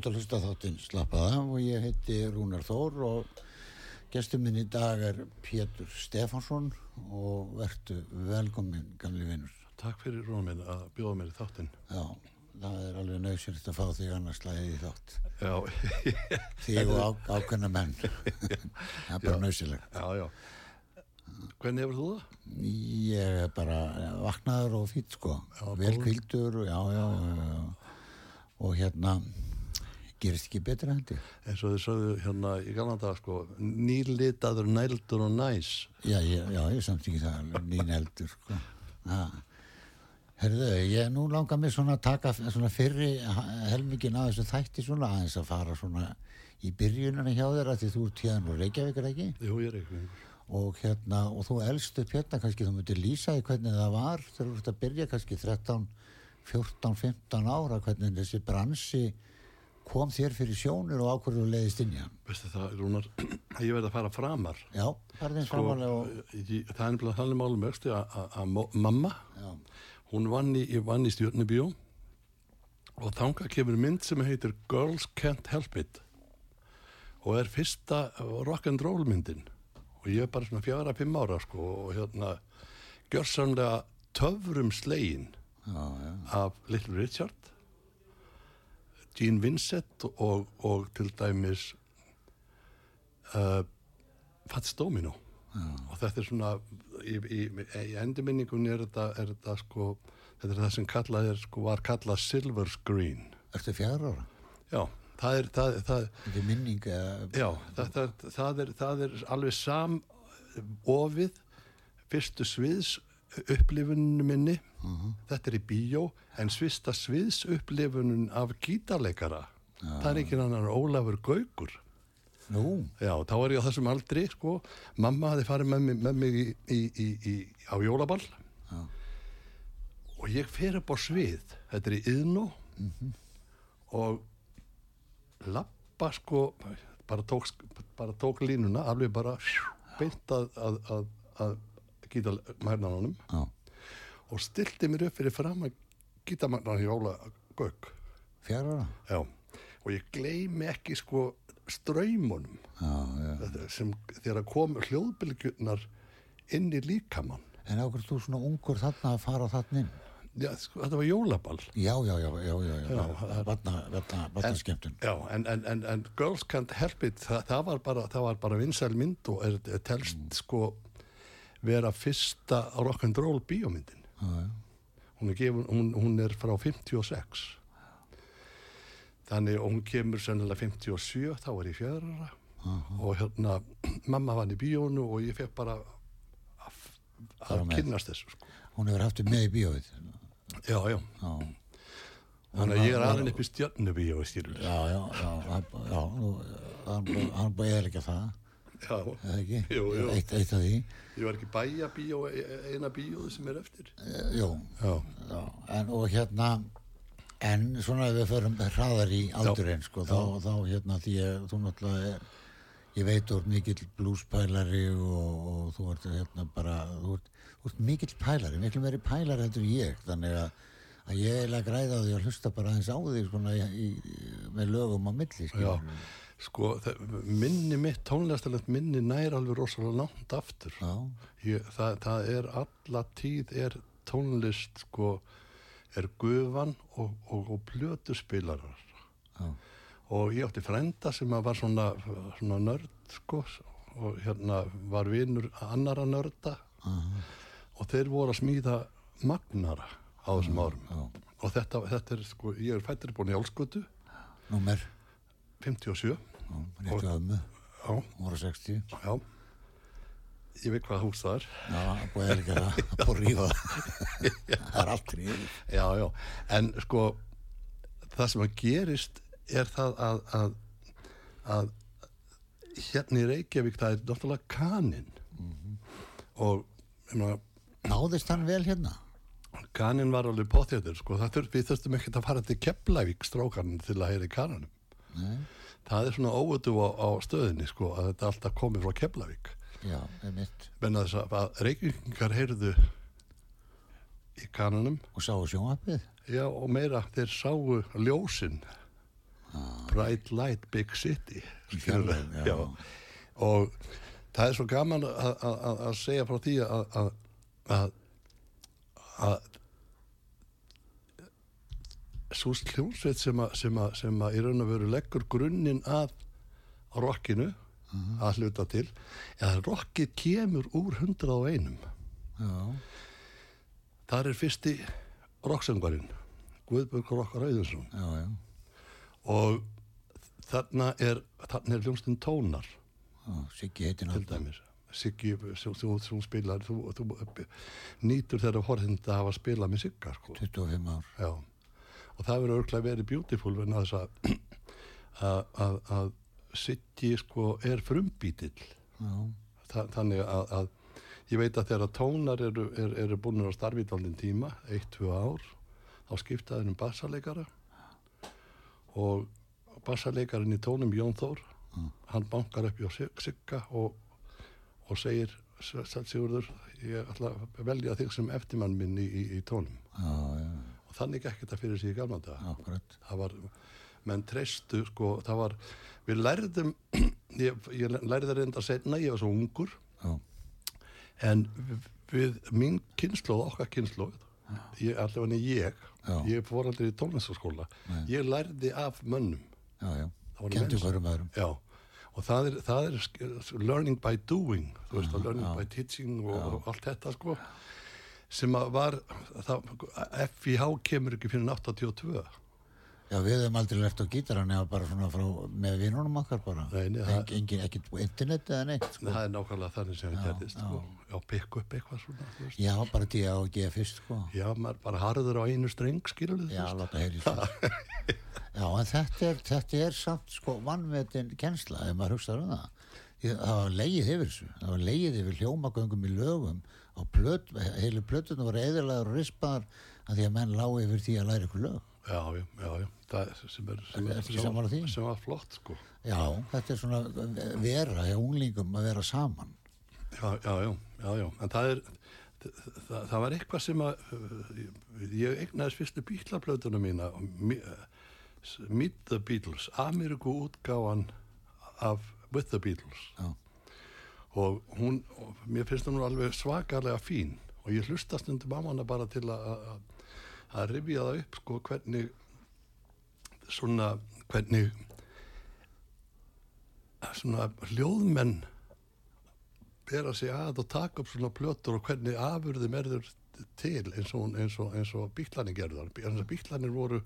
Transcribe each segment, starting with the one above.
Út að hlusta þáttinn slappaða og ég heiti Rúnar Þór og gestur minn í dag er Pétur Stefansson og verðtu velkomin gamli vinnur. Takk fyrir Rúnar að bjóða mér í þáttinn. Já, það er alveg nöðsynst að fá þig annars slæðið í þátt. Já. Þig og á, ákveðna menn. það er bara nöðsynlegt. Já, já. Hvernig hefur þú það? Ég er bara vaknaður og fýtt sko. Velkvildur og já, já, já. Og hérna gerist ekki betra hendi. En svo þið sögðu hérna í galanda sko, nýlitaður, nældur og næs. Já, já, já ég samt ekki það, nýnældur sko. Herðu, ég nú langar mig svona að taka svona fyrri helmingin á þessu þætti svona aðeins að fara svona í byrjunina hjá þér að því þú ert hérna og Reykjavík er ekki? Jú, ég er Reykjavík. Og hérna, og þú elstu hérna kannski, þú myndir lýsa í hvernig það var þegar þú ert að byrja kannski 13, 14, 15 ára, hvernig þessi bransi kom þér fyrir sjónir og ákveður og leiðist inn í hann. Veistu það, Rúnar, ég verði að fara framar. Já, farið eins framarlega og... Það er nefnilega þannig málum östu að mamma, Já, hún vann í, vann í stjórnubíó og þanga kemur mynd sem heitir Girls Can't Help It og er fyrsta rock'n'roll myndin og ég er bara svona fjara, fimm ára sko og hérna gjörsamlega töfrum slegin já, já, af Little Richard Gene Vincent og, og til dæmis uh, Fats Domino. Og þetta er svona í, í, í endurminningunni er þetta, er þetta sko þetta er það sem kallað er sko var kallað silver screen. Ertu fjara ára? já, það er það, það, er minning eða... já, það, er, það er alveg sam ofið fyrstu sviðs upplifuninu minni. Þetta er í bíó en svista sviðs upplifunum af gítarleikara. Það er ekki annar Ólafur Gaugur Nú, Já, þá er ég á þessum aldri, sko. Mamma hafði farið með mig, með mig í, í, í, í, á jólaball. Já. og ég fer upp á svið. Þetta er í Yðnó og lappa, sko, bara tók, bara tók línuna, alveg bara beint að, að, að, að gíta mærnanunum já, og stilti mér upp fyrir fram að gítamagnar Jóla Gauk fjara já, og ég gleymi ekki sko ströymunum sem þegar kom hljóðbylgjurnar inn í líkamann. En ákveður þú svona ungur þarna að fara þarna inn? Já, sko, þetta var jólaball. Já, já, já, já, já, já. Batna skemmtun Já, en, en, en, en Girls Can't Help It það, það var bara, bara vinsæl mynd og er, er telst Mm. sko vera fyrsta rock'n'roll bíómyndin. Já, já. hún er, gefun, hún, hún er frá 56 þannig og hún kemur sennilega 57 þá var ég fjörara og hérna mamma var í bíónu og ég fekk bara að, að með. kynnast þessu sko. hún hefur haft þið með í bíóið. Já, já, já, þannig að ég er aðeins upp í stjörnubíó skilur já, já, já, hann- já nú, hann, eða ekki það já, Jú, jú. Eitt, eitt af því. Ég var ekki bæja bíó eina bíóðu sem er eftir. Eh, jú, já, já, en og hérna en svona ef við förum hraðar í aldurinn sko, þá, þá hérna því að þú náttúrulega er ég veit ert mikill blúspælari og, og þú ert hérna bara þú ert, þú ert mikill pælari, miklu meiri pælari heldur ég, þannig að, að ég eiginlega græða á því að hlusta bara aðeins á því svona í, í, með lögum á milli já. Sko, það, minni mitt tónlistalegt minni nær alveg rosalega langt aftur. Ég, það, það er alla tíð er tónlist sko er gufan og, og, og plötuspilarar. Já, og ég átti frenda sem var svona, svona nörd sko og hérna var vinur annara nörda. Aha, og þeir voru að smíða magnara á þessum árum. já. og þetta, þetta er sko, ég er fættur búin í Álskutu númer? 57 ömmu, já, hún voru 60 já. Ég veit hvað hús það er já, búið eða ekki það, búið að rífa það er allt rífið já, já, en sko það sem að gerist er það að, að, að hérna í Reykjavík það er náttúrulega kaninn og ég meina, náðist hann vel hérna? Kaninn var alveg potþjóður sko, það þurft, við þurftum ekkert að fara til Keflavík strákarinn til að heyra í kananum Nei. Það er svona óötu á, á stöðinni sko, að þetta alltaf komið frá Keflavík. Já, með mitt menna þess að, að Reykjavíkingar heyrðu í kananum. Og sáu sjónvapið Já, og meira, þeir sáu ljósin. Bright Light Big City Í fjarlægð, já. og það er svo gaman að, segja frá því að, að svo hljómsveit sem að, sem að, sem að í raun og veru leggur grunninn að rockinu að hluta til eða rockið kemur úr hundrað og einum. Já, þar er fyrsti rocksöngvarinn Guðbjörg já, já, og þarna er þarna er hljómsdyn tónar. Siggi heitin til dæmis. Siggi, þú, spilar þú, þú nýtur þeirra horfðinda að hafa spilað með Sigga sko. 25 ár. Já. Og það verður örglega verið beautiful en að þess að, að, Siggi sko er frumbítill Þa, þannig að, að ég veit að þegar tónar eru, er, eru búin í dálinn tíma, eitt, tvö ár þá skiptaði um bassaleikara. Og bassaleikarin í tónum Jón Þór hann bankar upp Sig- Sigga og, og segir Sæll Sigurður, ég ætla að velja þig sem eftirmann minn í, í, í tónum. Já, já, og þannig gekk þetta fyrir sig í gamla dag akkurat. Það var, menn treystu sko, það var, við lærðum ég, ég lærði það reynda setna ég var svo ungur. Já, en við, við mín kynnslóð, okkar kynnslóð ég, allavega ég Já. ég fór aldrei í tónlistaskóla ég lærði af mönnum. Menn- hverjum öðrum. Já, og það er, það er learning by doing þú veist, learning já. by teaching og, og allt þetta sko sem að var FIH kemur ekki fyrir 82 já, við hefum aldrei lert á gítaran eða bara svona frá, með vinnunum okkar bara. Nei, engin, ekkert internet eða neitt sko. það er nákvæmlega þannig sem það gerðist sko. já, pikk upp eitthvað svona veist. já, bara því að G fyrst sko. Já, maður bara harður á einu streng skilur já, láta heyri já, en þetta er, þetta er samt sko vannmetin kennsla ef maður hugsaður um það. Það var leið yfir þessu. Það var leið yfir hljómagöngum í lögum á plöt, heilu plötunum var eðilegar og rispaðar að því að menn lág yfir því að læra ykkur lög. Já, já, já, já, það er sem er sem, er, sem, því? sem var flott sko. Já, þetta er svona vera hjá unglingum að vera saman. Já, já, já, já, já, en það er, það, það var eitthvað sem að ég egnaðist fyrstu bílaplötuna mína Meet the Beatles Ameríku útgáfan af With the Beatles. Já. Og hún og mér finnst hún alveg svakalega fín. Og ég hlusta stundum á hana bara til að að- rifja það upp sko hvernig svona hvernig svona hljóðmenn bera sig að og taka upp svona plötur og hvernig afurðum erður til eins og, og, og bíklanir gerðar eins og bíklanir voru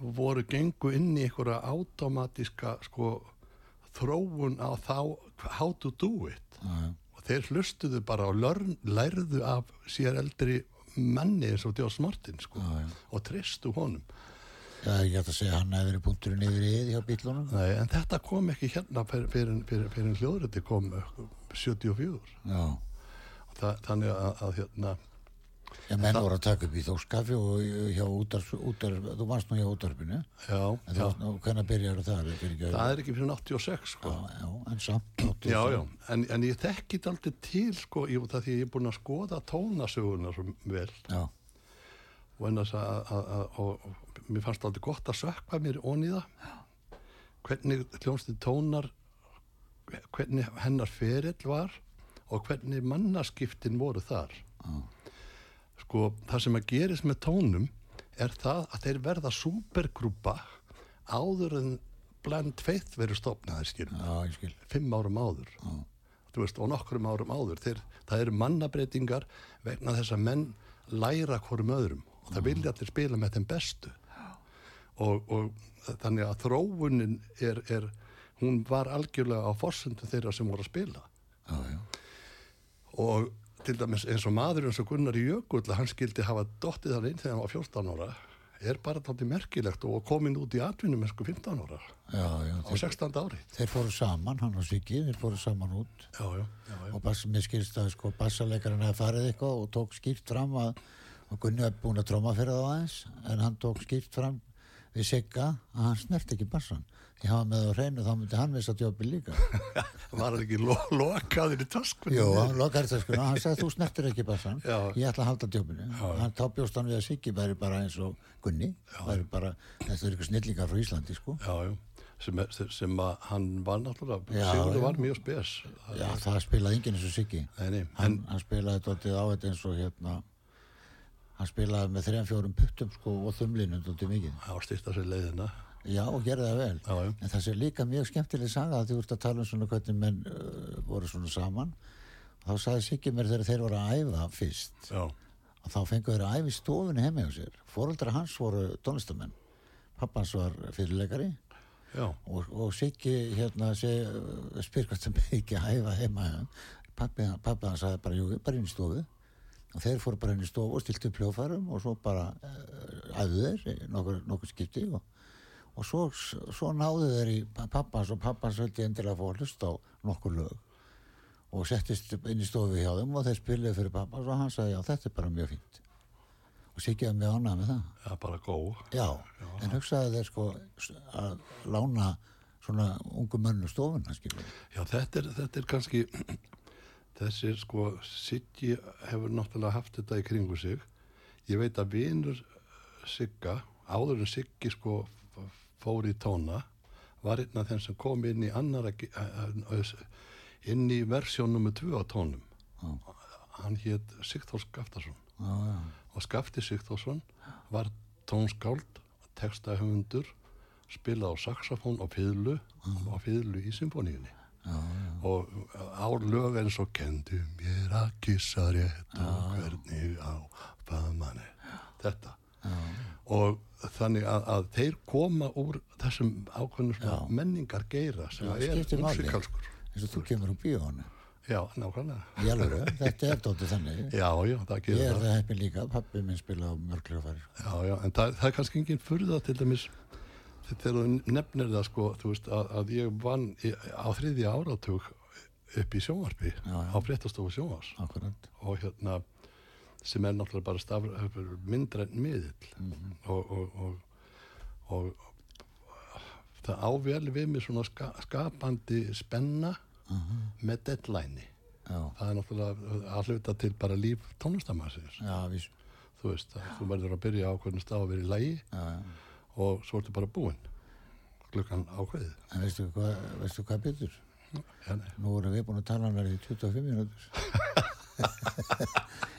voru gengu inn í einhverja automatíska sko þróun á þá how to do it Já, já. og þeir hlustuðu bara og lörn, lærðu af sér eldri manni eins og Djós Martin sko Já, já. og tristu honum Það er ekki hægt að segja að hann hefði verið punkturinn yfir í yði hjá bílunum. Nei, en þetta kom ekki hérna fyrir, fyrir hljóðriti kom eh, 74 Já. og það, þannig að, að hérna Ég menn voru að taka upp í þóskafi og hjá útarp, útarp, þú varst nú hjá útarpinu. já, En já, þá, hvernig byrjar það? Það það er ekki fyrir 86 sko Já, já, en samt. áttu Já, það. já, en, en ég þekki þetta aldrei til sko, ég, það því ég er búin að skoða tónasöguna svo vel Já, og, en að, að, og, mér fannst aldrei gott að sökka mér ón í það hvernig hljónstið tónar hvernig hennar ferill var og hvernig mannaskiptin voru þar sko það sem að gerist með tónum er það að þeir verða supergrúpa áður en Blend Faith verður stopnaði skilum já, ég skil. fimm árum áður. Þú veist, og nokkrum árum áður. Þeir, það eru mannabreitingar vegna þess að menn læra hvorum öðrum og það vilja allir spila með þeim bestu. Og, og þannig að þróunin er, er hún var algjörlega á forsöndu þeirra sem voru að spila. Já, já. og til dæmis eins og maður eins og Gunnar í Jökull hann skildi hafa dottið hann inn þegar hann var 14 ára er bara þátti merkilegt og komin út í atvinnum eins 15 ára Já, já. á 16. ári Þeir fóru saman, hann og Siggi, þeir fóru saman út. já, og bass, mér skilst að sko, bassalekarinn hefði farið eitthvað og tók skýrt fram að og Gunni hef búin að tróma fyrir það aðeins en hann tók skýrt fram við Sigga að hann snert ekki bassan hann var með á hreinu þá myndi hann missa djópi líka. Var hann ekki lo lokaður í taskunni Jú, hann lokar þetta sko hann sagði þú snertir ekki bassan. Ég ætla að halda djópinu hann þá bjóst hann við að Siggi væri bara eins og Gunni væri bara, þetta er ykkur snillingar frá Íslandi sko. Já, já. Sem, sem að hann var náttúrulega Sigurður var mjög spes. Já, það spilaði enginn eins og Siggi. Hann, en- hann spilaði dóttið á þetta eins og hérna hann spilaði með þrejum fjórum puttum sko og þumlinu dóttið mikið já og gerði það vel. Já, en það sé líka mjög skemmtileg saga að þú ert að tala um svona hvernig menn uh, voru svona saman. Þá sagði Siggi mér þegar þeir voru að æfa fyrst já, og þá fengu þeir að æfa í stofunni heimi á sér. Fóreldra hans voru tónlistamenn pappans var fyrirleikari. Já, og, og Siggi hérna uh, spyr hvort sem ekki að æfa heima pappi, pappi hann sagði bara, jú, bara inn í stofu. Og þeir fóru bara inn í stofu og stiltu pljófarum og svo bara uh, æðu þeir nokkur, nokkur skipti og, og svo, svo náðu þeir í pappans og pappans vildi endilega fá að hlusta á nokkur lög. Og settist inn í stofu hjá þeim og þeir spiluði fyrir pappans og hann sagði já þetta er bara mjög fínt. Og var mjög ánægð með það. Já, bara góð. Já, en hugsaði þeir sko að lána svona ungu mönnu stofuna, skilur. Já, þetta er, þetta er kannski þessi sko Siggi hefur náttúrulega haft þetta í kringu sig. Ég veit að vinur Sigga, áður en Siggi sko fór í tóna var einn af þeim sem kom inn í annara inn í versjón nummer 2 á tónum. Hann hétt Sigþór Skaftason. Já, já, og Skafti Sigþórsson var tónskáld, textahöfundur spilað á saxofón og fýðlu og fýðlu í symfóníunni og á lög eins og kendu mér að kissa rétt og hvernig á faðmanni þetta og þannig að, að þeir koma úr þessum ákveðnum menningar geira sem Já, er musikalskur eins og þú kemur úr bíónu. já, nákvæmlega alveg, þetta er dóttir þannig. já, já, það Ég gerir er það það heppin líka, pappi minn spila á mörgljófari. Já, já, en það, það er kannski enginn furða til dæmis þegar þú nefnir það sko, þú veist, að, að ég vann í, á þriðja áratug upp í sjónvarpi á fréttastofu sjónvars Akkurat. og hérna sem er náttúrulega bara staf, myndræn miðill Mhm. og, og, og, og það ável við mig svona ska, skapandi spenna Mhm. með deadline Já, það er náttúrulega að hluta til bara líf tónlistamannsins já, víst. þú veist, þú verður að byrja á hvernig stað að vera í lægi Já, já. og svo ertu bara búinn klukkan ákveðið En veistu hvað, veistu hvað betur? nei. Nú erum við búin að tala um það í 25 mínútur.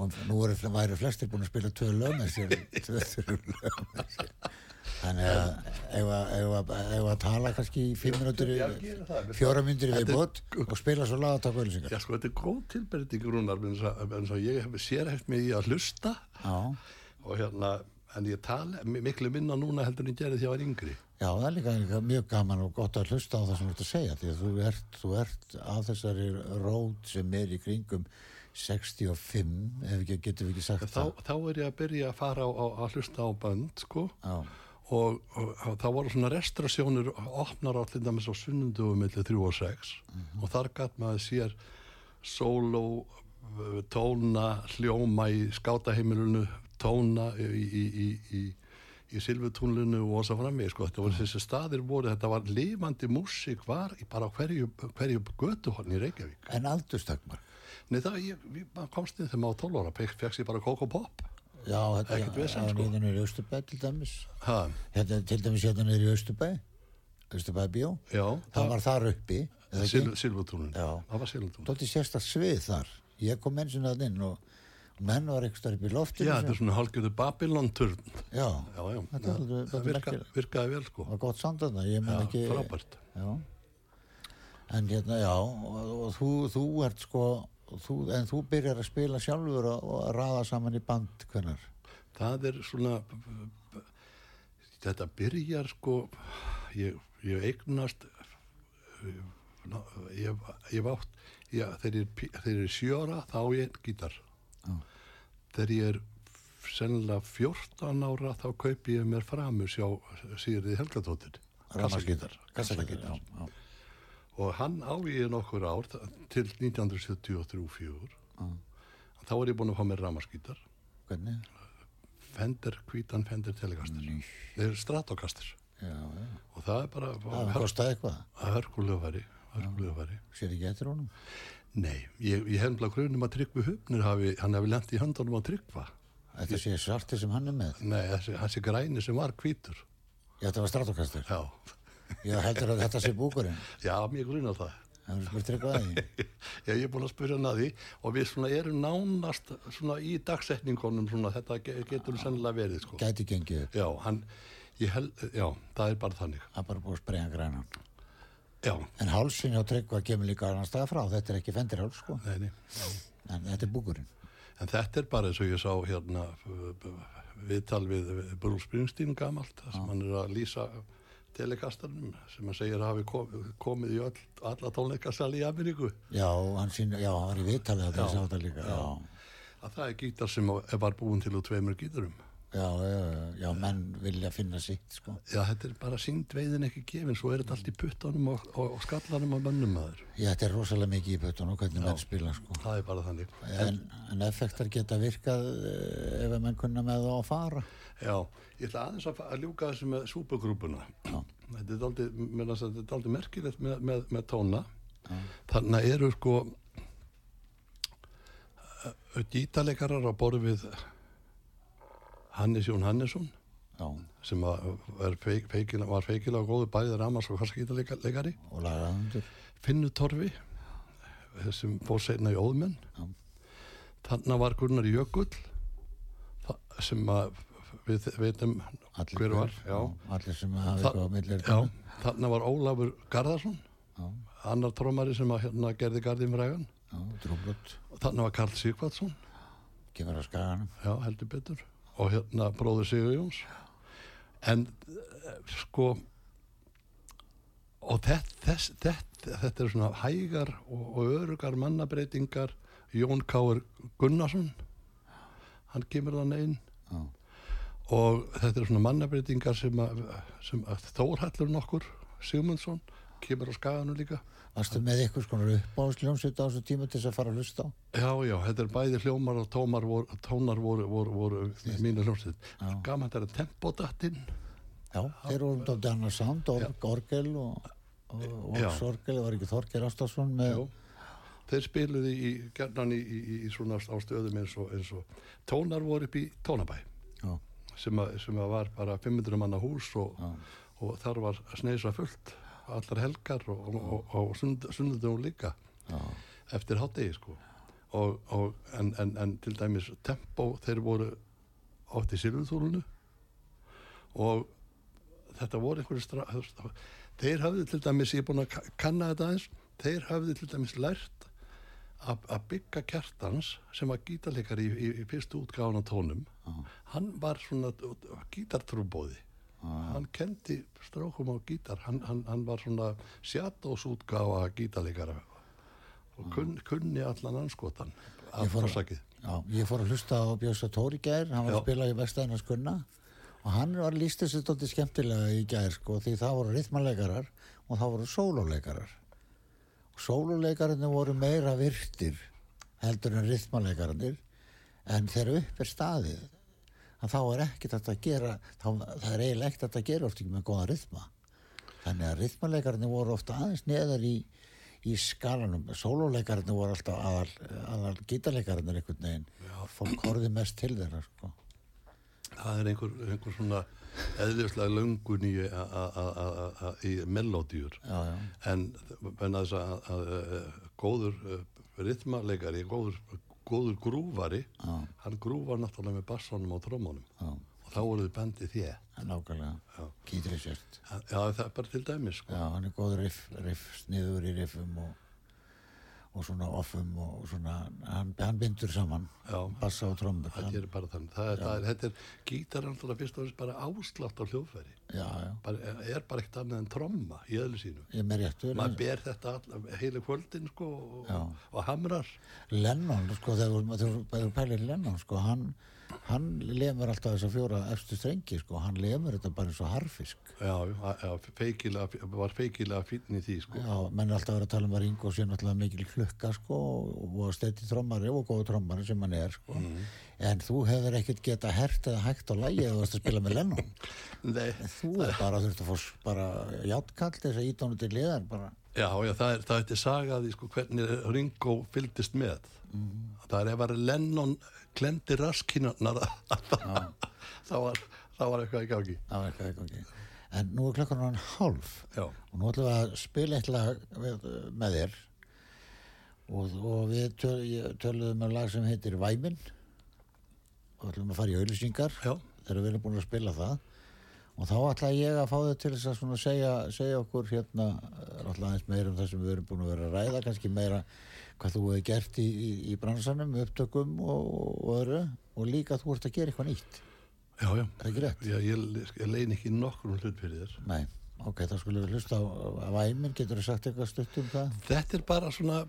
og nú eru, væri flestir búin að spila tvö lög með sér. Þannig að ef að, að, að tala kannski í fimm það. fjóra Þetta er- viðbót og spila svo lag að taka öllisingar. Já, sko, þetta er góð tilbyrðing rúnar en svo ég hef sérhæft mig í að hlusta Já, og hérna, en ég tala mi- miklu minna núna heldur en ég gerði því að ég var yngri já, það er líka, líka mjög gaman og gott að hlusta á það sem þú ert að segja því að þú ert, þú ert á þessari rót sem er í kringum 65, ef ekki getum við ekki sagt þá, þá er ég að byrja að fara á, að hlusta á bönd sko. Og, og, og það voru svona restrasjónir opnar á til dæmis á sunnundugum millir 3 og 6 og þar gæt maður sér uh, tóna, hljóma í skátaheimilinu tóna í, í, í, í, í silvutúnlinu og svo frammi sko. þetta voru þessi staðir voru, þetta var lifandi músík var bara hverju, hverju götuhorn í Reykjavík. En aldurstakmar Nei það, ég, ég komst inn þegar maður á 12 ára, fekk ég bara Coco Pop. Já, þetta er sko. nýðan er í Östubæ til dæmis. Ha, hérna, til dæmis hérna er í Östubæ Östubæ bjó Já, það var þar uppi eða ekki? Sil, Silvutúnin, Já. það var Silvutúnin Dótti sérsta svið þar. Ég kom eins og það inn og menn var eitthvað starf upp í loftinu Já, þetta er svona hálfgjörðu Babylon-turn. Já, Já, já, Þetta það, það er virka, virkaði vel sko. Það var gott samt þarna ég Já, ekki frábært. Já. en hérna já og, og þú, þú ert sko þú, en þú byrjar að spila sjálfur og, og að raða saman í band hvernar Það er svona þetta byrjar sko ég, ég eignast ná, ég, ég vátt þegar ég, er sjóra þá ég einn gítar Já. þegar ég er sennilega 14 ára þá kaupi ég mér framur sjá Sigurði Rafmagnsgítar. kassagítar já. Og hann á ég nokkur ár til 1973-4 þá er ég búin að fá mér ramaskítar hvernig? Fender, hvítan Fender Telecaster. Þeir eru Stratocaster. Já, já. og það er bara það kostaði eitthvað? hörkulega færi hörkulega færi sér ekki eftir honum? Nei, ég, ég hef bara grunum að Tryggvi Hupnir hafi, hann hafi lent í höndunum á Tryggva. Þetta sé svarti sem hann er með? Nei, þessi græni sem var hvítur. Já, þetta var stratokastur já, ég heldur að þetta sé búkurinn? Já, mér grunnar það. Það er spurt eitthvað að því. Já, ég er búin að spyrja hann að því og við svona erum nánast svona í dagsetningunum svona þetta ge- getur sennilega verið sko. gæti gengið Já, hann, ég held, já, það er bara þannig. það er bara búið að spreyja grænan Já, en hálsin hjá Tryggva kemur líka annar stað frá. Þetta er ekki fendirháls sko. Nei, nei. en þetta er búkurinn. En þetta er bara eins og ég sá hérna viðtal við, við Bruce Springsteen gamalt, þar sem hann er að lýsa telekastarnum sem hann segir hafi kom, komið í öll, alla tónleikasali í Ameríku. já, hann sín, já, hann var í ég sá þetta líka já, Að það er gítar sem var búin til úr tveimur gítarum. já, já, já, menn vilja finna sitt sko Já, þetta er bara sínd veiðin ekki gefin, svo er þetta allt í puttunum og, og, og skallanum og mönnum maður. já, þetta er rosalega mikið í pötun og hvernig menn spila sko Það er bara þannig. en, en effektar geta virkað eh, ef að menn kunna með það að fara Já, ég ætla aðeins að, að ljúka þessu með súpugrúpuna. Þetta er að daldið merkilegt með, með, með tóna. Þannig eru sko uh, gítaleikarar á borð við Hannes Jón Hannesson já, sem að var, feik, feikila, var feikilega góður bæðið ramars og og lagaðundur Finnur Torfi sem fór seinna í Óðmenn Já. þannig var Gunnar Jökull sem að við veitum allir, hver var já, allir sem hafa Þa- á millir þannig var Ólafur Garðarsson já, annar trómari sem að hérna gerði Garðin frægan þannig var Karl Sigvardsson kemur að skaganum. Heldur betur. Og hérna bróður Sigur Jóns. En eh, sko og þetta, þess, þetta, þetta er svona hægar og, og örugar mannabreitingar Jón Káur Gunnarsson hann kemur þannig inn og þetta er svona mannabreitingar sem að, sem að Þórhallur nokkur Sigmundsson kemur á skaganu líka. Varstu með ykkur skonar uppáðsljónsveit á þessu tíma til þess að fara að hlusta á? Já, já, þetta er bæði hljómar og tómar voru, tónar voru, voru, voru mínu hljómsveit. Gaman þetta er tempodattinn já, þeir eru um dálítið annars sound, org, orgel og, og, og Já. sorgel, var ekki Þorger Ástafsson með? Þeir spiluði í, gerðan í, í, í svona á stöðum eins og, eins og tónar voru upp í tónabæ sem, að, sem að var bara 500 manna hús og, og þar var sneisa fullt allar helgar og, og, og sund, sundum líka eftir hátegi sko. Og, og, en, en, en til dæmis tempo þeir voru átt í silfurþúlunu og þetta voru einhverju stra... þeir hafði til dæmis, ég er búin að ka- kanna þetta aðeins þeir hafði til dæmis lært að byggja kjartans sem var gítarleikari í, í, í fyrstu útgáðan á tónum hann var svona gítartrúbóði hann kendi strókum á gítar. Hann, hann, hann var svona sjáttósútgáfa gítarleikara og kun, kunni allan anskotan af forsakið ég fór að hlusta á Björsa Tóri gær, hann var Já. að spila í vestæðinars kunna og hann var líst þessu dótti skemmtilega í gær sko, því það voru rithmanleikarar og það voru sóluleikarar og sóluleikararnir voru meira virtir heldur en rithmanleikararnir en þegar upp er staðið að þá er ekkert að gera þá, það er eiginlega ekkert að gera oft ekki með góða rithma þannig að rithmanleikararnir voru ofta aðeins neðar í, í skalanum. Sóluleikararnir voru alltaf aðal, aðal gítarleikararnir einhvern veginn. Fólk horfði mest til þeirra sko. Það er einhver, einhver svona eðlislega löngun í, í já, en þess að, að, að góður ritmaleikari, góður, góður grúvari Já. hann grúvar náttúrulega með bassanum og trómunum já, og þá voruð bandið þér nákvæmlega. Keith Richards já það er bara til dæmis sko. já, hann er góður riff, riff sniður í riffum og, og svona offum og svona hann, hann bindur saman Já. bassa og það hann, gerir bara þannig. Það er, það er, þetta er gítar alltaf fyrst og fyrst bara áslátt á hljóðfæri. Já, já, bara, er bara eitt annað en tromma í öðlu sínu. Er maður ber þetta heilu kvöldin sko, og, og hamrar. Lennon, sko, þegar þú- pælir Lennon, sko, hann hann lemur alltaf þess að fjóra efstu strengi, sko, hann lemur þetta bara eins og harfisk. Já, já, feikilega, var feikilega fínn í því sko. Já, menn er alltaf verið að tala um að Ringo sé náttúrulega mikil klukka sko og, og stetti trommari og góða trommari sem hann er sko. En þú hefur ekkert geta hert eða hægt á lægi eða varst að spila með Nei, þú er bara þurft að s- bara játkall þess að ítónu til liðar bara. Já, já, það er, það er sagaði sko, hvernig Ringo fylgdist með. Það er ef að Lennon klemdi raskinarnar þá var, þá var eitthvað í gangi. Það var eitthvað ekki en nú er klokkan hann hálf. Já, og nú ætlum við að spila eitt lag með, þér. Og, og við töl, töluðum um lag sem heitir Væmin. Og ætlum að fara í auðlýsingar já, þegar við erum búin að spila það. Og þá ætla ég að fá þau til þess að segja, segja okkur hérna eh, náttúrulega aðeins meira um það sem við erum búin að vera að ræða kannski meira hvað þú hefur gert í, í, í bransanum, upptökum og, og öðru og líka þú ert að gera eitthvað nýtt. Já, já. já ég, ég lein ekki nokkur hlut fyrir þér. Nei, ok, þá skulum við hlusta á, á væmin, getur þú sagt eitthvað stutt um það? þetta er bara svona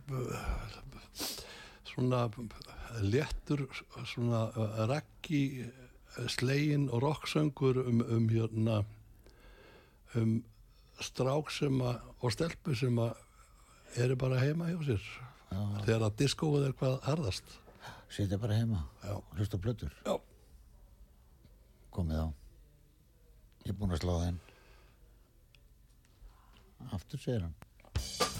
svona léttur svona raggi slegin og rocksöngur um, um hérna um strák sem að og stelpu sem að eru bara heima hjá sér þegar að diskóið er hvað harðast. Sitja bara heima, hlusta já, komið á. Ég er búin að slá það inn. Aftur segir hann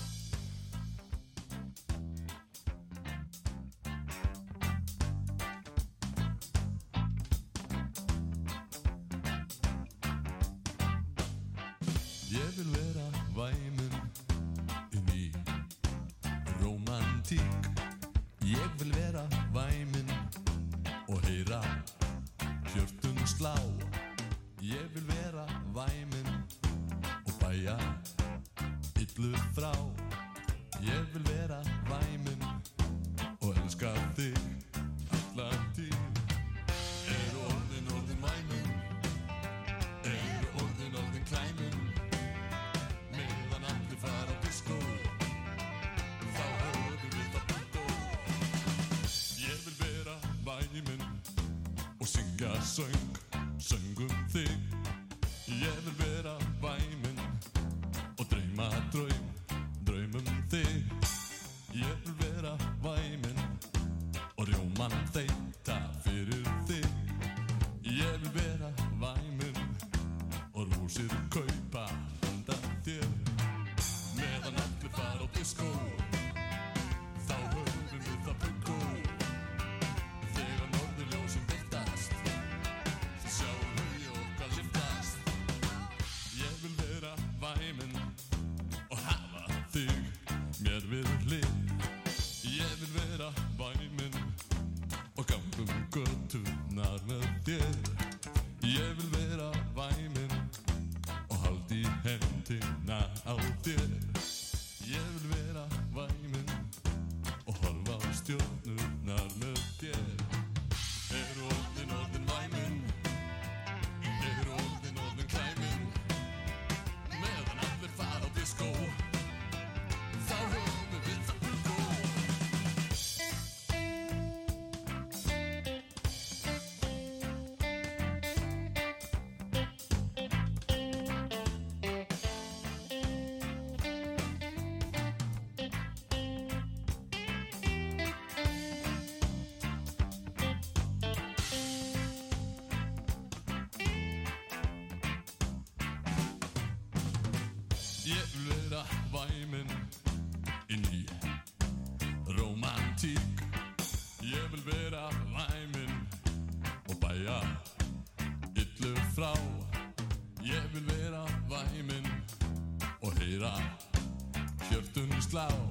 tvæmin inn í. Romantík Ég vil vera væmin og bæja yllu frá. Ég vil vera væmin og heyra hjörtun slá.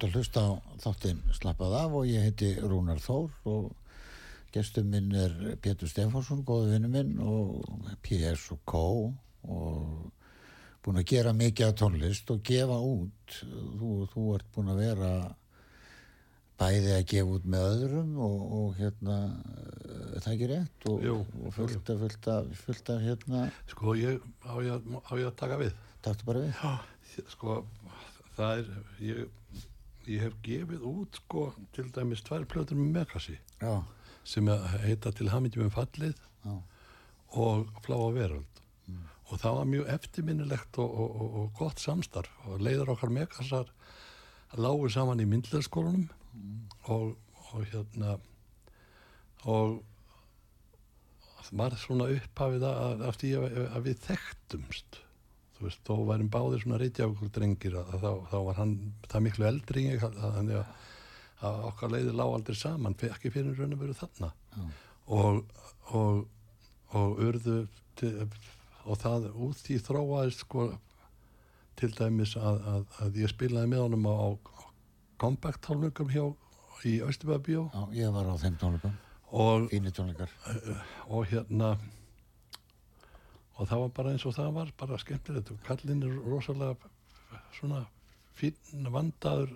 13 já, nú ert að hlusta á þáttinn slappað af og ég heiti Rúnar Þór og gestur minn er Pétur Stefánsson, góðu vinnu minn og PS og K og búin að gera mikið af tónlist og gefa út. Þú, þú ert búin að vera bæði að gefa út með öðrum og, og hérna það ekki rétt? Og, Jú, og fullt af, fullt af, fullt af hérna, Sko, ég, að- á ég að taka við? taktu bara við. Já, sko, það er, ég, ég hef gefið út, sko, til dæmis tvær plötur með Megasi já, sem heita til hamingjum um fallið já, og Fláa veröld. Og það var mjög eftirminnilegt og, og, og, og gott samstarf. Og leiður okkar Megasar lágu saman í myndleðskólanum og, og hérna og það var svona upphafið að, að, að við þekktumst þú veist, þó værum báðir svona reykjavíkur drengir að, að þá, þá var hann það miklu eldri en ég að, þannig að, að okkar leiði lág aldrei saman ekki fyrir raun og veru þarna. Og, og, og urðu til, og það út því þróaðist sko til dæmis að, að, að ég spilaði með honum á, á compact tólnugum hjá í Östubæðabíó já, ég var á þeim tónleikum. Og, fínir tónleikar. Og hérna og það var bara eins og það var bara skemmtilegt og kallinn er rosalega svona fín vandaður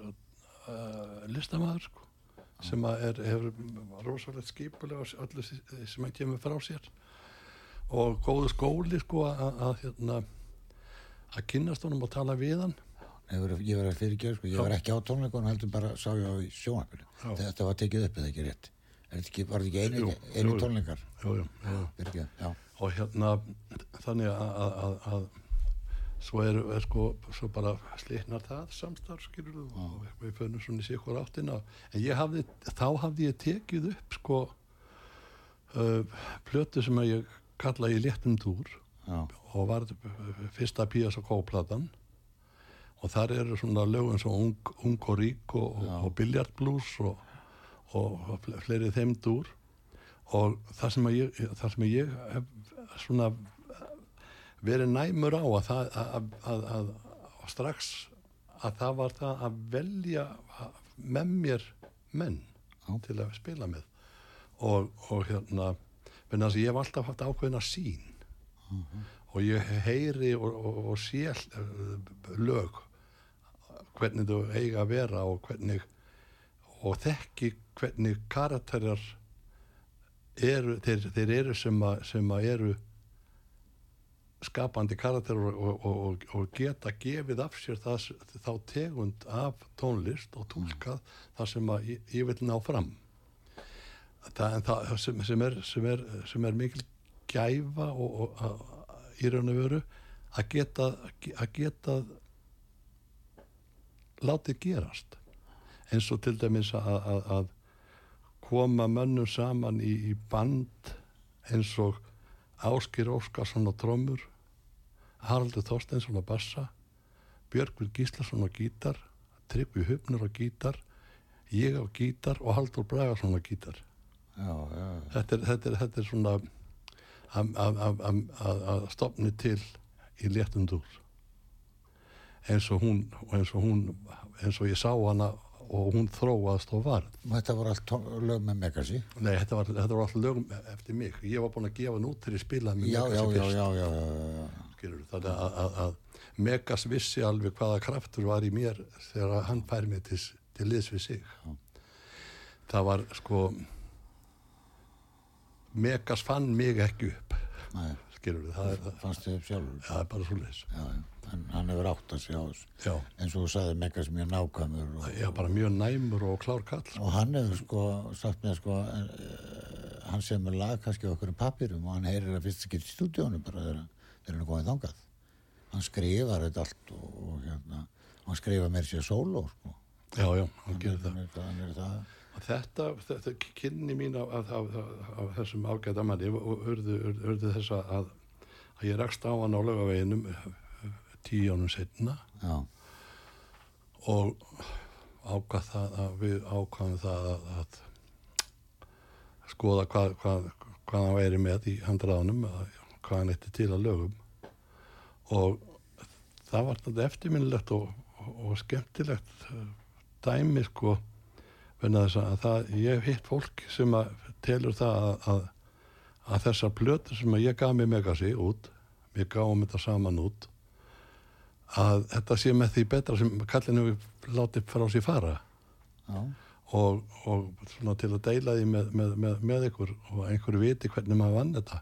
uh, listamæður sko, sem er, hefur rosalega skipulega á öllu því sem hann kemur frá sér og góðu skóli sko að, hérna að kynnast honum og tala við hann var, ég var að fyrirgefa, sko, ég var ekki á tónleikunum heldur bara sá ég á. Já. Þetta var tekið upp eða ekki rétt. Var þetta ekki einu, einu tónleikar? jú, jú, jú. Og hérna þannig að, að, að, svo er, er sko svo bara slitnar það samstarf skilur þú og við, fönnum svona í sikkur áttina. En ég hafði, þá hafði ég tekið upp sko uh, plötu sem að ég kalla í léttum túr Já, og var fyrsta P.S. og K-platan. Og þar eru svona lögum svo ung, ung og rík og, og, og biljartblús og, og, og fle- fleiri þeim dúr og það sem, að ég, það sem að ég hef svona verið næmur á að að, að, að, að strax að það var það að velja með mér menn Já. til að spila með. Og, og hérna ég hef alltaf haft ákveðina sín og ég heyri og, og, og sé eh, lög hvernig þú eiga að vera og hvernig og þekki hvernig karakterar eru, þeir, þeir eru sem að, sem að eru skapandi karakterar og, og, og, og geta gefið af sér það, þá tegund af tónlist og tólkað það sem að ég, ég vil ná fram. Það, það sem, sem, er, sem, er, sem er mikil gæfa og, í raun og veru að geta að geta látið gerast. Eins og til dæmis að, að, að koma mönnum saman í, í band eins og Áskir Óskarsson á trommur Haraldur Þorsteinsson á bassa Björgvin Gíslason á gítar Tryggvi Hupnur á gítar ég á gítar og Haldur Bragason á gítar. Já, já, þetta er, þetta er, þetta er svona að stopni til í léttum dúr. Eins og hún eins og hún eins og ég sá hana og hún þróaðast og var þetta voru allt lög með Megasi? Nei, þetta var, þetta var alltaf lögum eftir mig. Ég var búin að gefa hann út til ég spilaði með já, já, Megasi já, fyrst já, þannig að, að, að Megas vissi alveg hvaða kraftur var í mér þegar hann fær mig til, til liðs við sig. Það var sko Megas fann mig ekki upp. Nei, skilur það er, það, fannst þið upp sjálfur? Það er bara svo leis já, já. En hann hefur átt að sjá þessu. Já, eins og þú sagði Megas mjög nákvæmur og, já, bara mjög næmur og klár kall og hann hefur sko sagt mér sko uh, hann semur lag kannski okkur pappirum og hann heyrir að fyrst ekki í stúdíónu bara þegar, hann er komið þangað. Hann skrifar þetta allt og, og hérna hann skrifa mér sér sóló sko. Já, já, hann gerir það hann er, hann er það. Og þetta, þetta kynni mín af, af, af, af þessum ágæta manni og urðu, urðu, þess að, að ég rakst á hann á lögaveginum tíu ánum setna já, og ákvað það að við ákvaðum það að, að skoða hvað, hvað, hvað hann væri með í handraðanum, að- hvað hann eitti til að lögum. Og það var eftirminnilegt og, og, skemmtilegt dæmi sko það, ég hef hitt fólk sem að telur það að, að, að þessar plötur sem að ég gaf mig megasi út, við gáum þetta saman út að þetta sé með því betra sem kallinu látið frá sér fara. Já, og, og til að deila því með, með, með, með ykkur og einhverju viti hvernig maður vann þetta.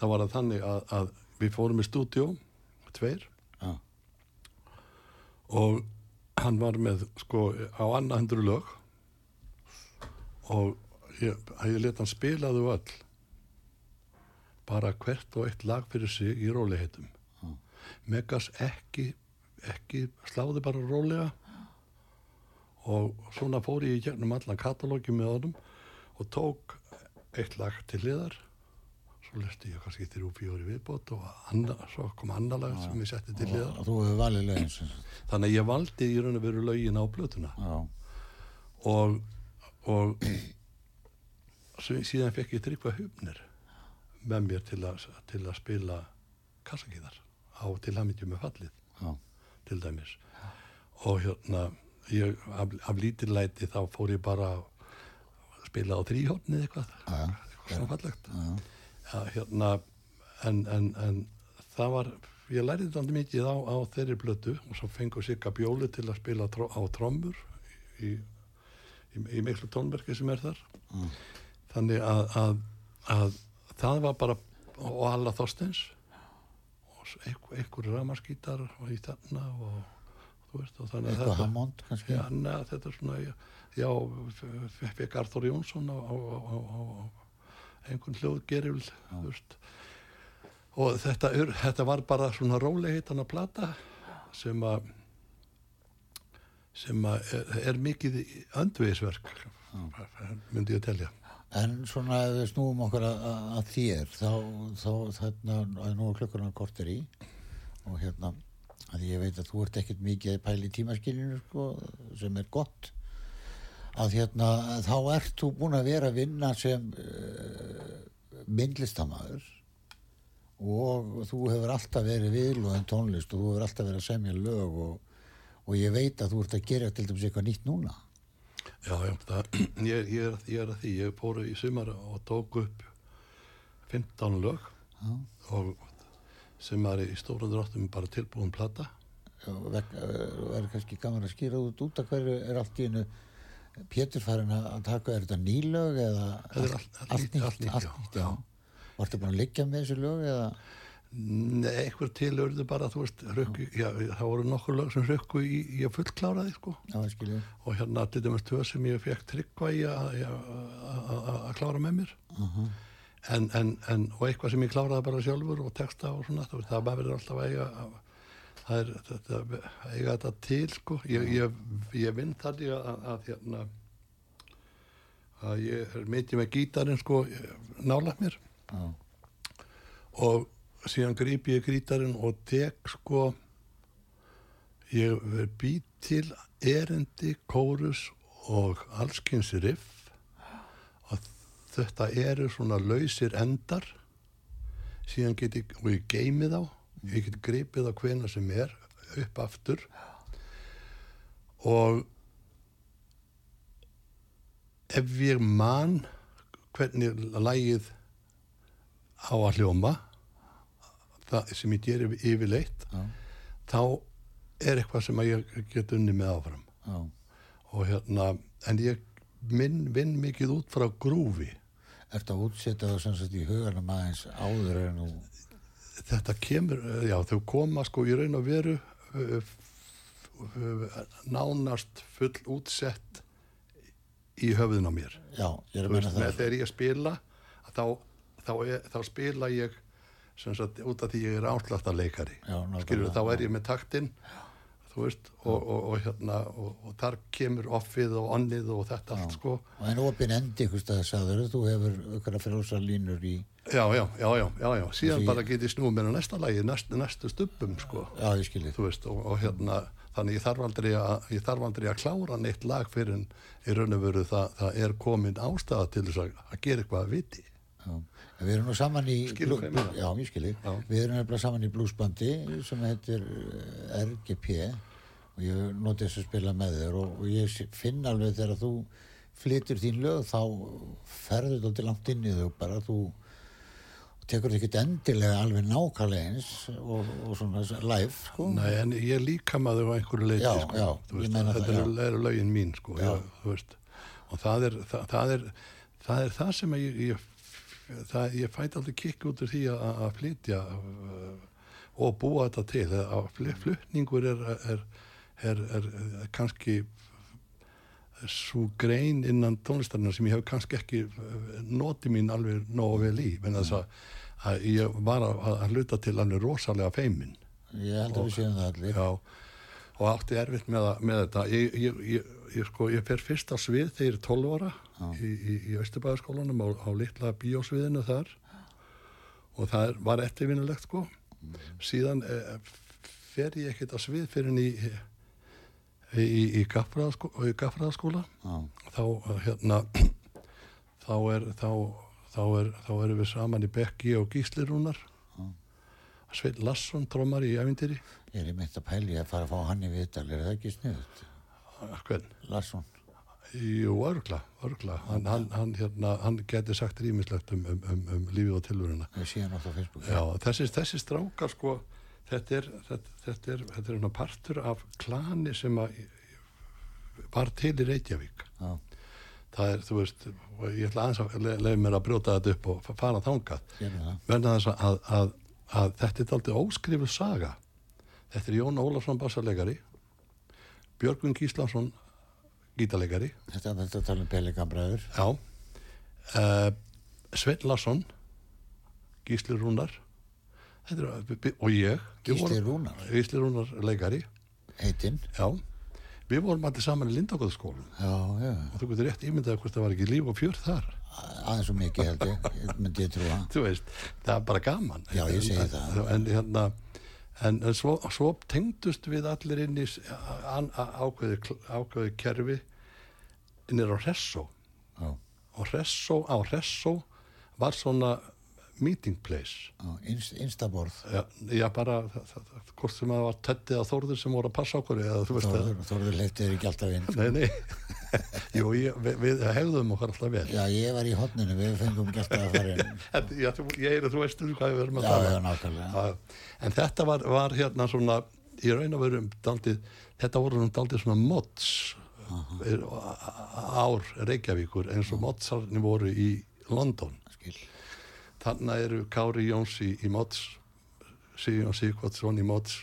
Þá var það þannig að, að við fórum í stúdjó tveir. Já, og hann var með sko á annað hundru lög og ég, ég let hann spila þau öll. Bara hvert og eitt lag fyrir sig í róliheitum Megas ekki ekki sláði bara rólega. Og svona fór ég í gegnum allan katalógi með honum og tók eitt lag til hliðar. Svo lesti ég kannski þrjú fjóri viðbót og anna, svo kom annar lag sem ég setti til hliðar. Og þú hefur valið lögin þannig að ég valdi í raun og veru lögin á blötuna já, og, og síðan fekk ég tryggva hufnir með mér til að, til að spila kassakíðar á til hamingju með fallið já, til dæmis. Og hérna ég, af, af lítillæti þá fór ég bara að spila á þrýhóttnið eitthvað. Já, já, eitthvað svona fallegt. Já, ja, hérna, en, en, en það var ég lærið þetta mikið á, á þeirri blötu og svo fengur Sigga Bjóli til að spila á trommur í, í, í miklu tónverki sem er þar Mm. þannig að, að, að það var bara og alla Þorsteins og einhver, ramaskítar og í þarna og veist og þannig að þetta Hammond Já, neða, þetta er svona, já, já fekk Arþór Jónsson á einhvern hljóðgerifl, þú veist. Og þetta, þetta var bara svona rólegheitan að plata sem að sem er, er mikið öndvegisverk, myndi ég að telja. En svona ef við snúum okkur að, að- þér þá, þá þarna að nú klukkurna kortir í og hérna að ég veit að þú ert ekkert mikið í tímaskilinu sko, sem er gott að hérna þá ert þú búin að vera að vinna sem uh, myndlistamæður og þú hefur alltaf verið viðlóðan tónlist og þú hefur alltaf verið að semja lög og, og ég veit að þú ert að gera til dæmis eitthvað nýtt núna. Já, já, það, ég, ég, er, ég er að því, ég fór í sumar og tók upp 15 lög Já. og sem er í stórum dráttum bara tilbúin og veg- og er kannski gaman að skýra út út af hverju er allt í einu Pétur farin að að taka, er þetta nýlög eða allt- nýtt. Vartu búin að liggja með þessu lög eða Nei, einhver tilurðu bara, þú veist, rökku, já, það voru nokkur lög sem rökku í, í að fullklára því, sko. já, skilju Og hérna til dæmis tvö sem ég fekk tryggva í að- í klára með mér. en, en, en, og eitthvað sem ég kláraði bara sjálfur og texta og svona, það, það verður alltaf að eiga, að, það er, þetta, að eiga þetta til, sko. Ég, ég, ég vinn þannig að, að, að, hérna, að ég er meitið með gítarinn, sko, nála mér já, og síðan gríp ég gítarinn og tek sko ég bý til erendi, kórus og allskynsi riff. Og þetta eru svona lausir endar. Síðan get ég, og ég geimi þá. Ég get gripið á hvena sem er upp aftur. Og ef ég man hvernig lægið á að hljóma það sem ég gerir yfirleitt Já. þá er eitthvað sem ég get unni með áfram Já. og hérna, en ég minn, vinn mikið út frá grúfi Ertu að útsetja það sem sagt í huganum aðeins áður en þú þetta kemur, eh, já þau koma sko í raun og veru uh, nánast full útsett í höfðun á mér Já, ég er að menna það þegar ég spila þá, þá, er, þá spila ég sem sagt, út af því ég er áslagta leikari Já, skilur þá er ég með taktinn þú veist og, og, og hérna og, og þar kemur offið og onnið og þetta allt sko. Og en opinn endi ykkur stað sagður þú hefur ykkur að frjósa línur í já, já, já, já, já, já. síðan Því- bara get ég snúið mér á næsta lagi næstu, næstu stubbum sko. Já, veist, og, og hérna þannig ég þarf aldrei að, ég þarf aldrei að klára neitt lag fyrir en í raun og veru það, það er komin ástæða til þess að, að gera eitthvað að viti. Já. Við erum nú saman í Skilur hvað ég meina? Já, ég skilji Já. Við erum nefnilega saman í blúsbandi sem heitir eh, RGP og ég noti þess að spila með þér og, og ég finn alveg þegar þú flytur þín lög þá ferður þú til langt inn í þau bara þú tekur þetta ekki endilega alveg nákvæmlega eins og, og svona live sko. Nei, en ég er líka maður á einhverju leiti Já, sko. já, Þú ég meina þetta það, eru, eru lögin mín sko, Já. þú veist og það er það, það, er, það er það sem ég, ég, það, ég fæti aldrei kikk út úr því að, að flytja uh, og búa þetta til. Að fl- flutningur er, er, er, er, kannski svo grein innan tónlistarinn sem ég hef kannski ekki uh, notið mín alveg nógu vel í. Menn þess að, ég var að, að hluta til alveg rosalega feimin Ég held að við séum það allir. Já, og átti erfitt með, með þetta. Ég, ég, ég, ég, sko, ég fer fyrst á svið þegar ég er 12 ára í, í, í Östubæðaskólanum á, á litla bíósviðinu þar og það var eftirvinnulegt sko. Síðan eh, fer ég ekkert á svið fyrir í, í, í, í gaffræðaskóla. Já, Þá, eh, hérna, þá er, þá, þá er, þá erum við saman í Bekki og Gíslirúnar. Sveit Larsson, trómar í ævindýri. ég er í mitt að pæli að fara að fá hann í viðtal er það ekki sniðut? Hvern? Larsson Jú, örgla, örgla. Hann, hann, hann, hérna, hann geti sagt rýmislegt um, um, um, um lífið og tilvöruna. Hann oft á Facebook Já, þessi, þessi strákar sko, þetta er, þetta, þetta er, þetta er partur af klani sem var til í Reykjavík. Já, Það er, þú veist, ég ætla aðeins að le- leiða mér að brjóta þetta upp og fa- fara það Verða þess að, að, að þetta er aldrei óskrifu saga. Þetta er Jón Ólafsson bassalegari, Björgvin Gíslason gítalegari, Þetta er þetta að tala um Pelikan bræður. Já. Uh, Svein Larsson Gísli Rúnar. Er, og ég. Gísli vorum- Rúnar? Gísli Rúnar leikari. Heitinn? Já, við vorum allir saman í já, og þú getur rétt ímyndað hvort það var ekki líf og fjör þar. Aðeins svo mikið held ég myndi ég trúa. Þú veist, það er bara gaman. Já, en, það. en, hérna, en, svo, svo tengdust við allir inn í ákveði, ákveði kerfi innir á Hressó Já, og Hressó, á Hressó var svona meeting place. Já, innst, innstaborð Já, já bara, hvort sem það var Teddi eða Þórður sem voru að passa okkur eða Þórður, Þórður leifti þér ekki alltaf inn að, nei, nei, jú, ég, við, við hefðum okkar alltaf vel. Já, ég var í hotninu, við fengum alltaf að fara inn þú, ég er að þú veist um hvað við erum að Já, tala. já, nákvæmlega Já, en þetta var, var hérna svona, í raun og veru um daldið, þetta voru um daldið svona mods er, ár Reykjavíkur eins og modsarni voru í London. Skil Þannig eru Kári Jóns í, í mods, Sigjón Sigvardsson í mods,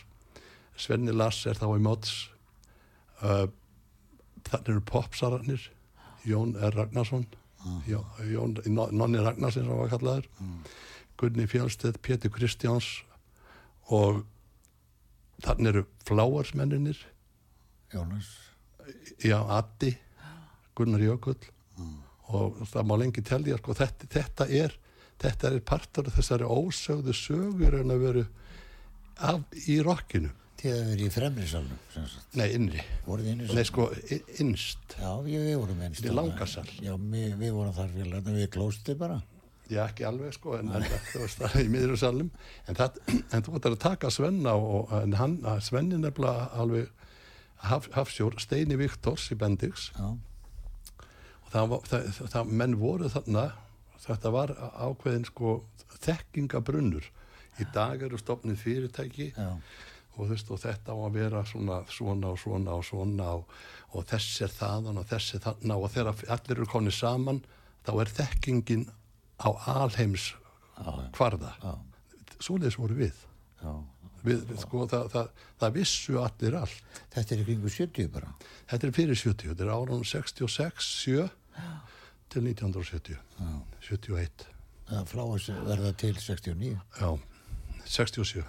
Svenni Lass er þá í mods, uh, þannig eru popsararnir, Jón R. Ragnarsson, Jón, Jón Nonni Ragnarsson sem var kallaður, Gunni Fjálstedt, Pétur Kristjáns og þannig eru fláarsmenninir, Jónas. Já, Addi, Gunnar Jökull. Og það má lengi telja sko, þetta, þetta er þetta er partur af þessari ósögðu sögur en að veru af, í rockinu Þið hefur verið í fremri salnum, nei, innri, nei, sko, innst, Já, við, við vorum einst. Í langasal. Já, við, við vorum þar fyrir þetta, við klóstið bara. já, ekki alveg, sko, en, en þú veist það í miður salnum, en, það, en þú ætlar að taka Svenna og, en hann, Svenni nefnilega alveg haf, hafsjór, Steini Viktors í Bendix, Já, og það, var- það, það, það menn voru þarna þetta var ákveðin sko þekkingabrunnur í dag eru stopnið fyrirtæki. Já, og, þú veist, og þetta á að vera svona, svona og svona og svona og, og þess er þaðan og þess er þarna. Og þegar allir eru konið saman þá er þekkingin á alheims hvarða. Já, svoleiðis voru við, já. við, við sko, það, það, það vissu allir allt. Þetta er kringu 70 bara. þetta er fyrir 70, þetta er árunum 66, 7 til 1970 71 Það fláis verða til 69. Já, 67.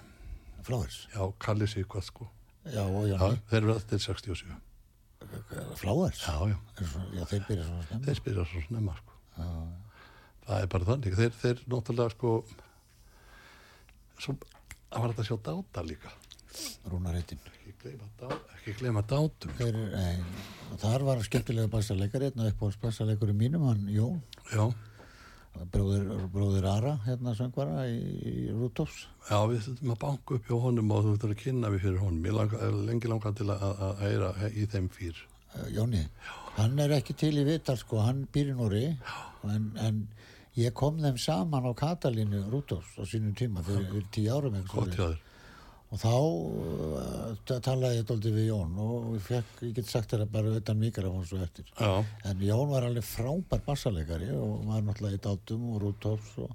Fláis. Já, Kalli Sigvart sko. Já, og Já, Jóni. þeir eru til 67. Fláis? Já, já, Já, þeir byrja svona snemma. þeir spyrja svo snemma sko. Það er bara þannig. Þeir, þeir náttúrulega sko, svo, það var þetta að sjá dáta líka. Rúnareitin. Ekki gleyma dátum. Og þar var skemmtilega bassaleikari, hérna uppáhalds bassaleikari mínum, hann Jón, Já, bróðir, bróðir Ara, hérna söngvara í, í Rúdófs. já, við þurfum að banka upp hjá honum og þú þurfum að kynna við fyrir honum. Ég langa, lengi langa til að, að, eira í þeim fyrr. Uh, Jóni, hann er ekki til í vital sko, hann býr í Nóri en, en ég kom þeim saman á Katalínu Rúdófs á sínum tíma fyrir, fyrir tíu árum svoleiðis. þér. Og þá uh, talaði ég dóldi við Jón og ég, fekk, ég get sagt þér bara utan mikrofón svo eftir. Já, en Jón var alveg frábær bassalegari og var náttúrulega í dátum og Rúdófs og,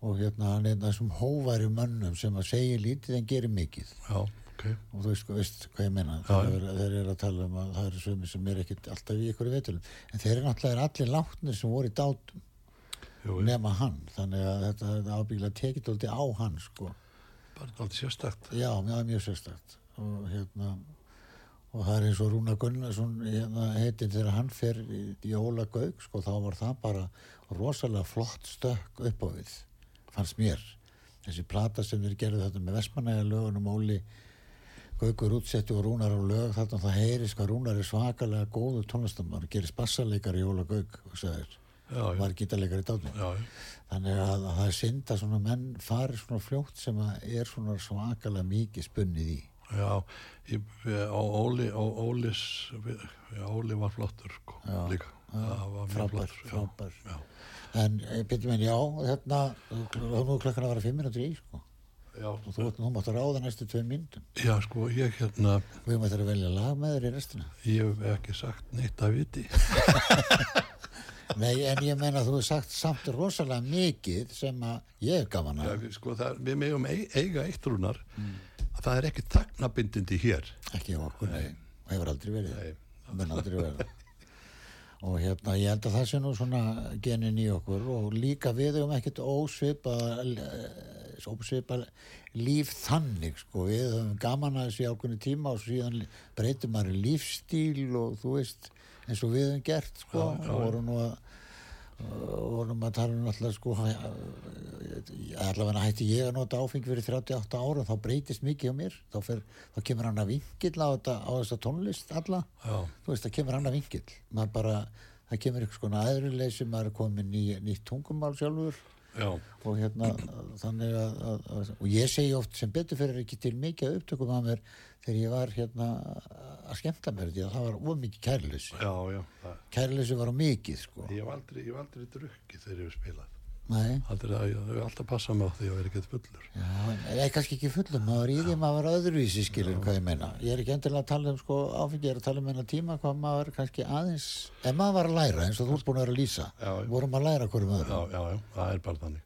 og hérna hann er þessum hóværi mönnum sem að segja lítið en gerir mikið. Já, ok. og þú veist, veist hvað ég meina. Já, þeir, eru, að tala um að það eru sömi sem er ekkit alltaf í ykkur vetulum en þeir eru náttúrulega allir látnir sem voru í dátum nema hann, þannig að þetta ábyggilega tekið alltaf á hann sko. Bara alltaf sérstakt. já, mjög, mjög sérstakt. Og hérna og það er eins og Rúna Gunnarsson hérna, heitin þegar hann fer í, í Óla Gauk sko, þá var það bara rosalega flott stökk upp á við fannst mér. Þessi plata sem þeir gerðu þetta með Vestmanæja lögunum Óli Gaukur útsetti og Rúnar á lög þarna það heyrist hvað Rúnar er svakalega góðu tónlistamar gerist bassaleikar í Óla hugsaðir, Já, já, var gítarleikar í dátum þannig að, að það er synd að svona menn fari svona fljótt sem er svona svakalega mikið spunnið í. Já, ég, á Óli, á Ólis, já, Óli var flottur, sko, Já, líka. Frábær, frábær. En betur menn já, hérna nú klokkan að vera fimm minútur í sko. já, og þú, þú mátt að ráða næstu tveim myndum já, sko, ég hérna, við mátt að velja lag með þér í restina. Ég hef ekki sagt neitt að viti. nei, en ég meina að þú hefur sagt samt rosalega mikið sem að ég gaman Já, að við, sko, það, við megum ei- eiga eitt rúnar, Mm. að það er ekki tagnabindindi hér. ekki okkur, nei, og hefur aldrei verið. Nei. mun aldrei verið og hérna ég held að það sé nú svona genin í okkur og líka við höfum ekkert ósvipa ósvipa líf þannig sko. Við höfum gaman að þessi ákveðinu tíma og síðan breytum maður lífstíl og þú veist eins og við höfum gert sko. Og vorum nú að og vorum að tala um alltaf sko allavega hætti ég að nota áfengi fyrir 38 ára þá breytist mikið á mér. Þá, fer, þá kemur hann að vingill á, þetta, á þessa tónlist alla. Já, þú veist, það kemur annað vingill maður bara, það kemur eitthvað svona aðruleysi maður er komin í nýtt tungumál sjálfur já, og hérna þannig að, að, að og ég segi oft sem betur fyrir ekki til mikið upptökum að mér þegar ég var hérna að skemmta mér því að það var ómikið kærleysi. Kærleysi var á mikið sko. Ég hef aldrei, aldrei drukkið þegar ég hef spilað. Nei, Aldrei að ég hef alltaf passað á því að vera ekkert fullur. já, en ég kannski ekki fullum maður í því að maður var öðruvísi skilur hvað ég meina. Ég er ekki endilega að tala um sko áfengi ég er að tala um enna tíma hvað maður kannski aðeins ef maður var að læra eins og þú ert búin að vera að lýsa Já, já. vorum að læra hverjum öðrum. Já, já, já, það er bara þannig.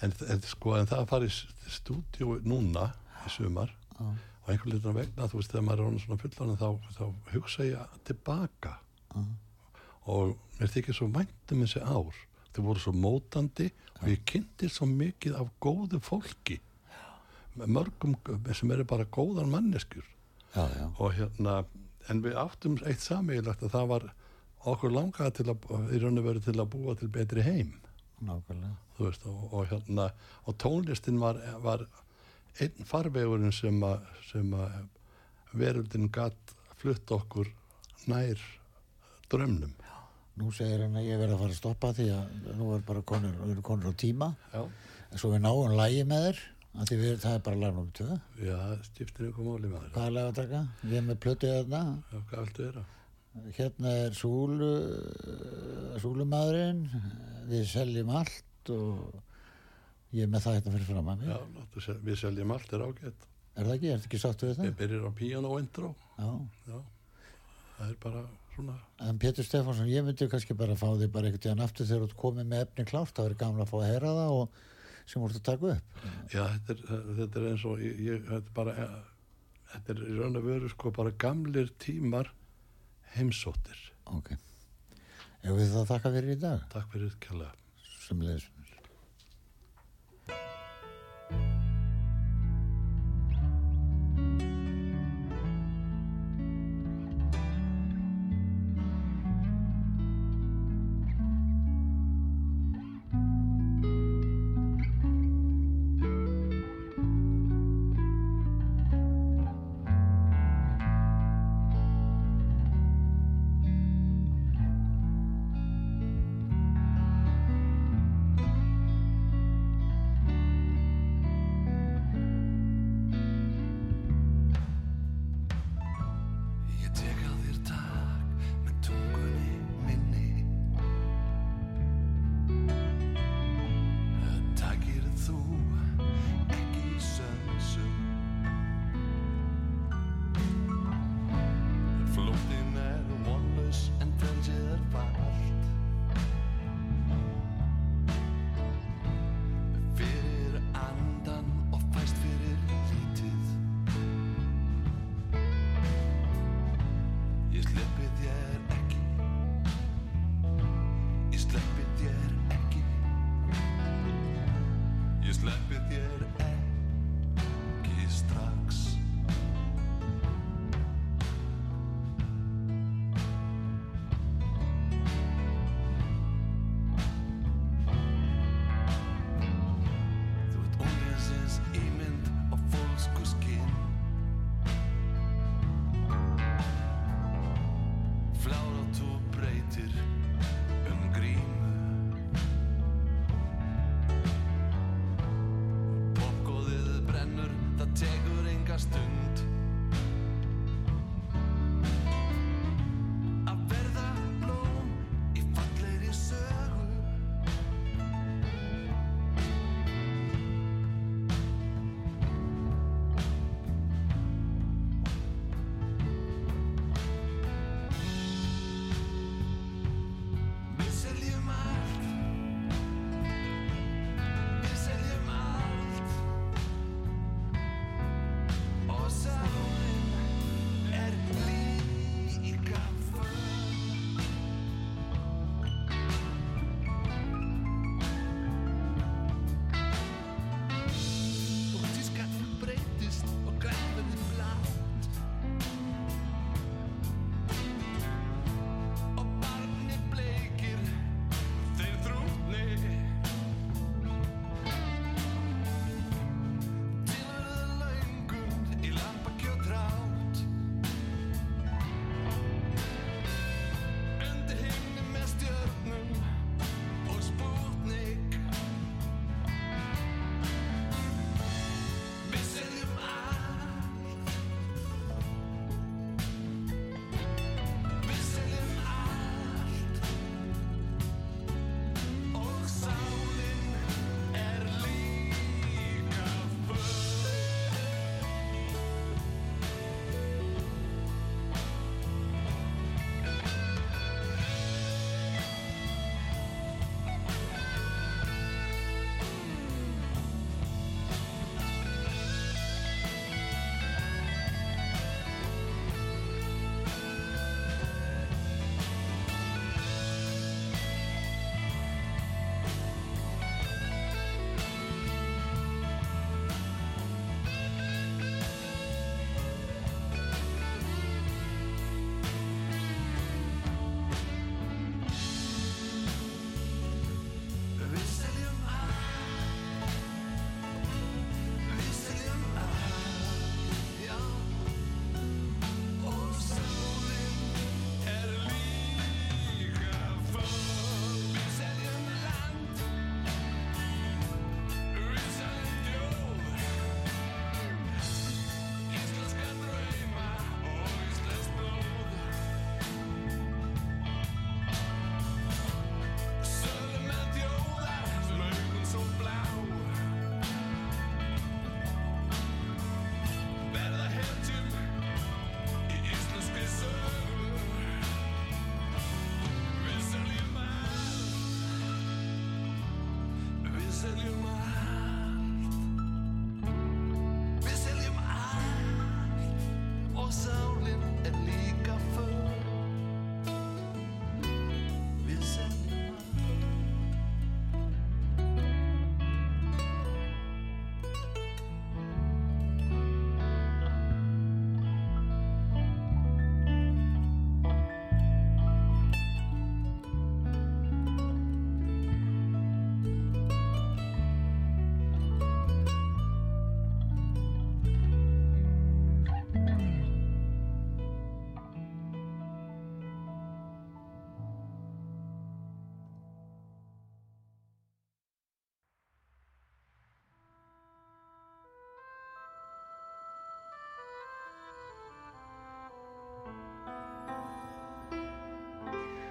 En, en sko, en það farið stúdíu núna í sumar og einhvern litur vegna, þú veist, þegar maður er svona fullan þau voru svo mótandi og ég kynnti svo mikið af góðu fólki. Mörgum sem eru bara góðan manneskjur. Já, já, og hérna en við áttum eitt samíðilegt að það var okkur langaði til að í raun og veru til að búa til betri heim. Veist og, og hérna og tónlistin var, var einn farvegurinn sem að, sem að veröldin gatt flutt okkur nær drömnum. Nú segir hann að ég verði að fara að stoppa því að nú er bara konur, við erum konur á tíma. Já. En svo við náum lægi með þér, af því við, það er bara lag nummer 2. Já, stiftir einhver máli með Hvað er lag að taka? Ég er með plötuð þarna. Já, hvað viltu vera? Hérna er súlu, súlumadurinn, við seljum allt og ég er með það hérna fyrir fram að mér. Já, láttu, við seljum allt er ágætt. Er það ekki? Er þetta ekki sátt við Við það? byrjum á piano intro. Já. Já, það er bara svona, En Pétur Stefánsson, ég myndi kannski bara fá þig bara einhvern tíðan aftur þegar þú komið með efni klárt, það verður gamla að fá að heyra það og sem voru að taka upp. já, þetta er, þetta er eins og, ég, ég, þetta er bara, þetta er í raun og veru sko bara gamlir tímar heimsóttir. Ok. Ef við það þakka fyrir í dag, Takk fyrir kjærlega. sem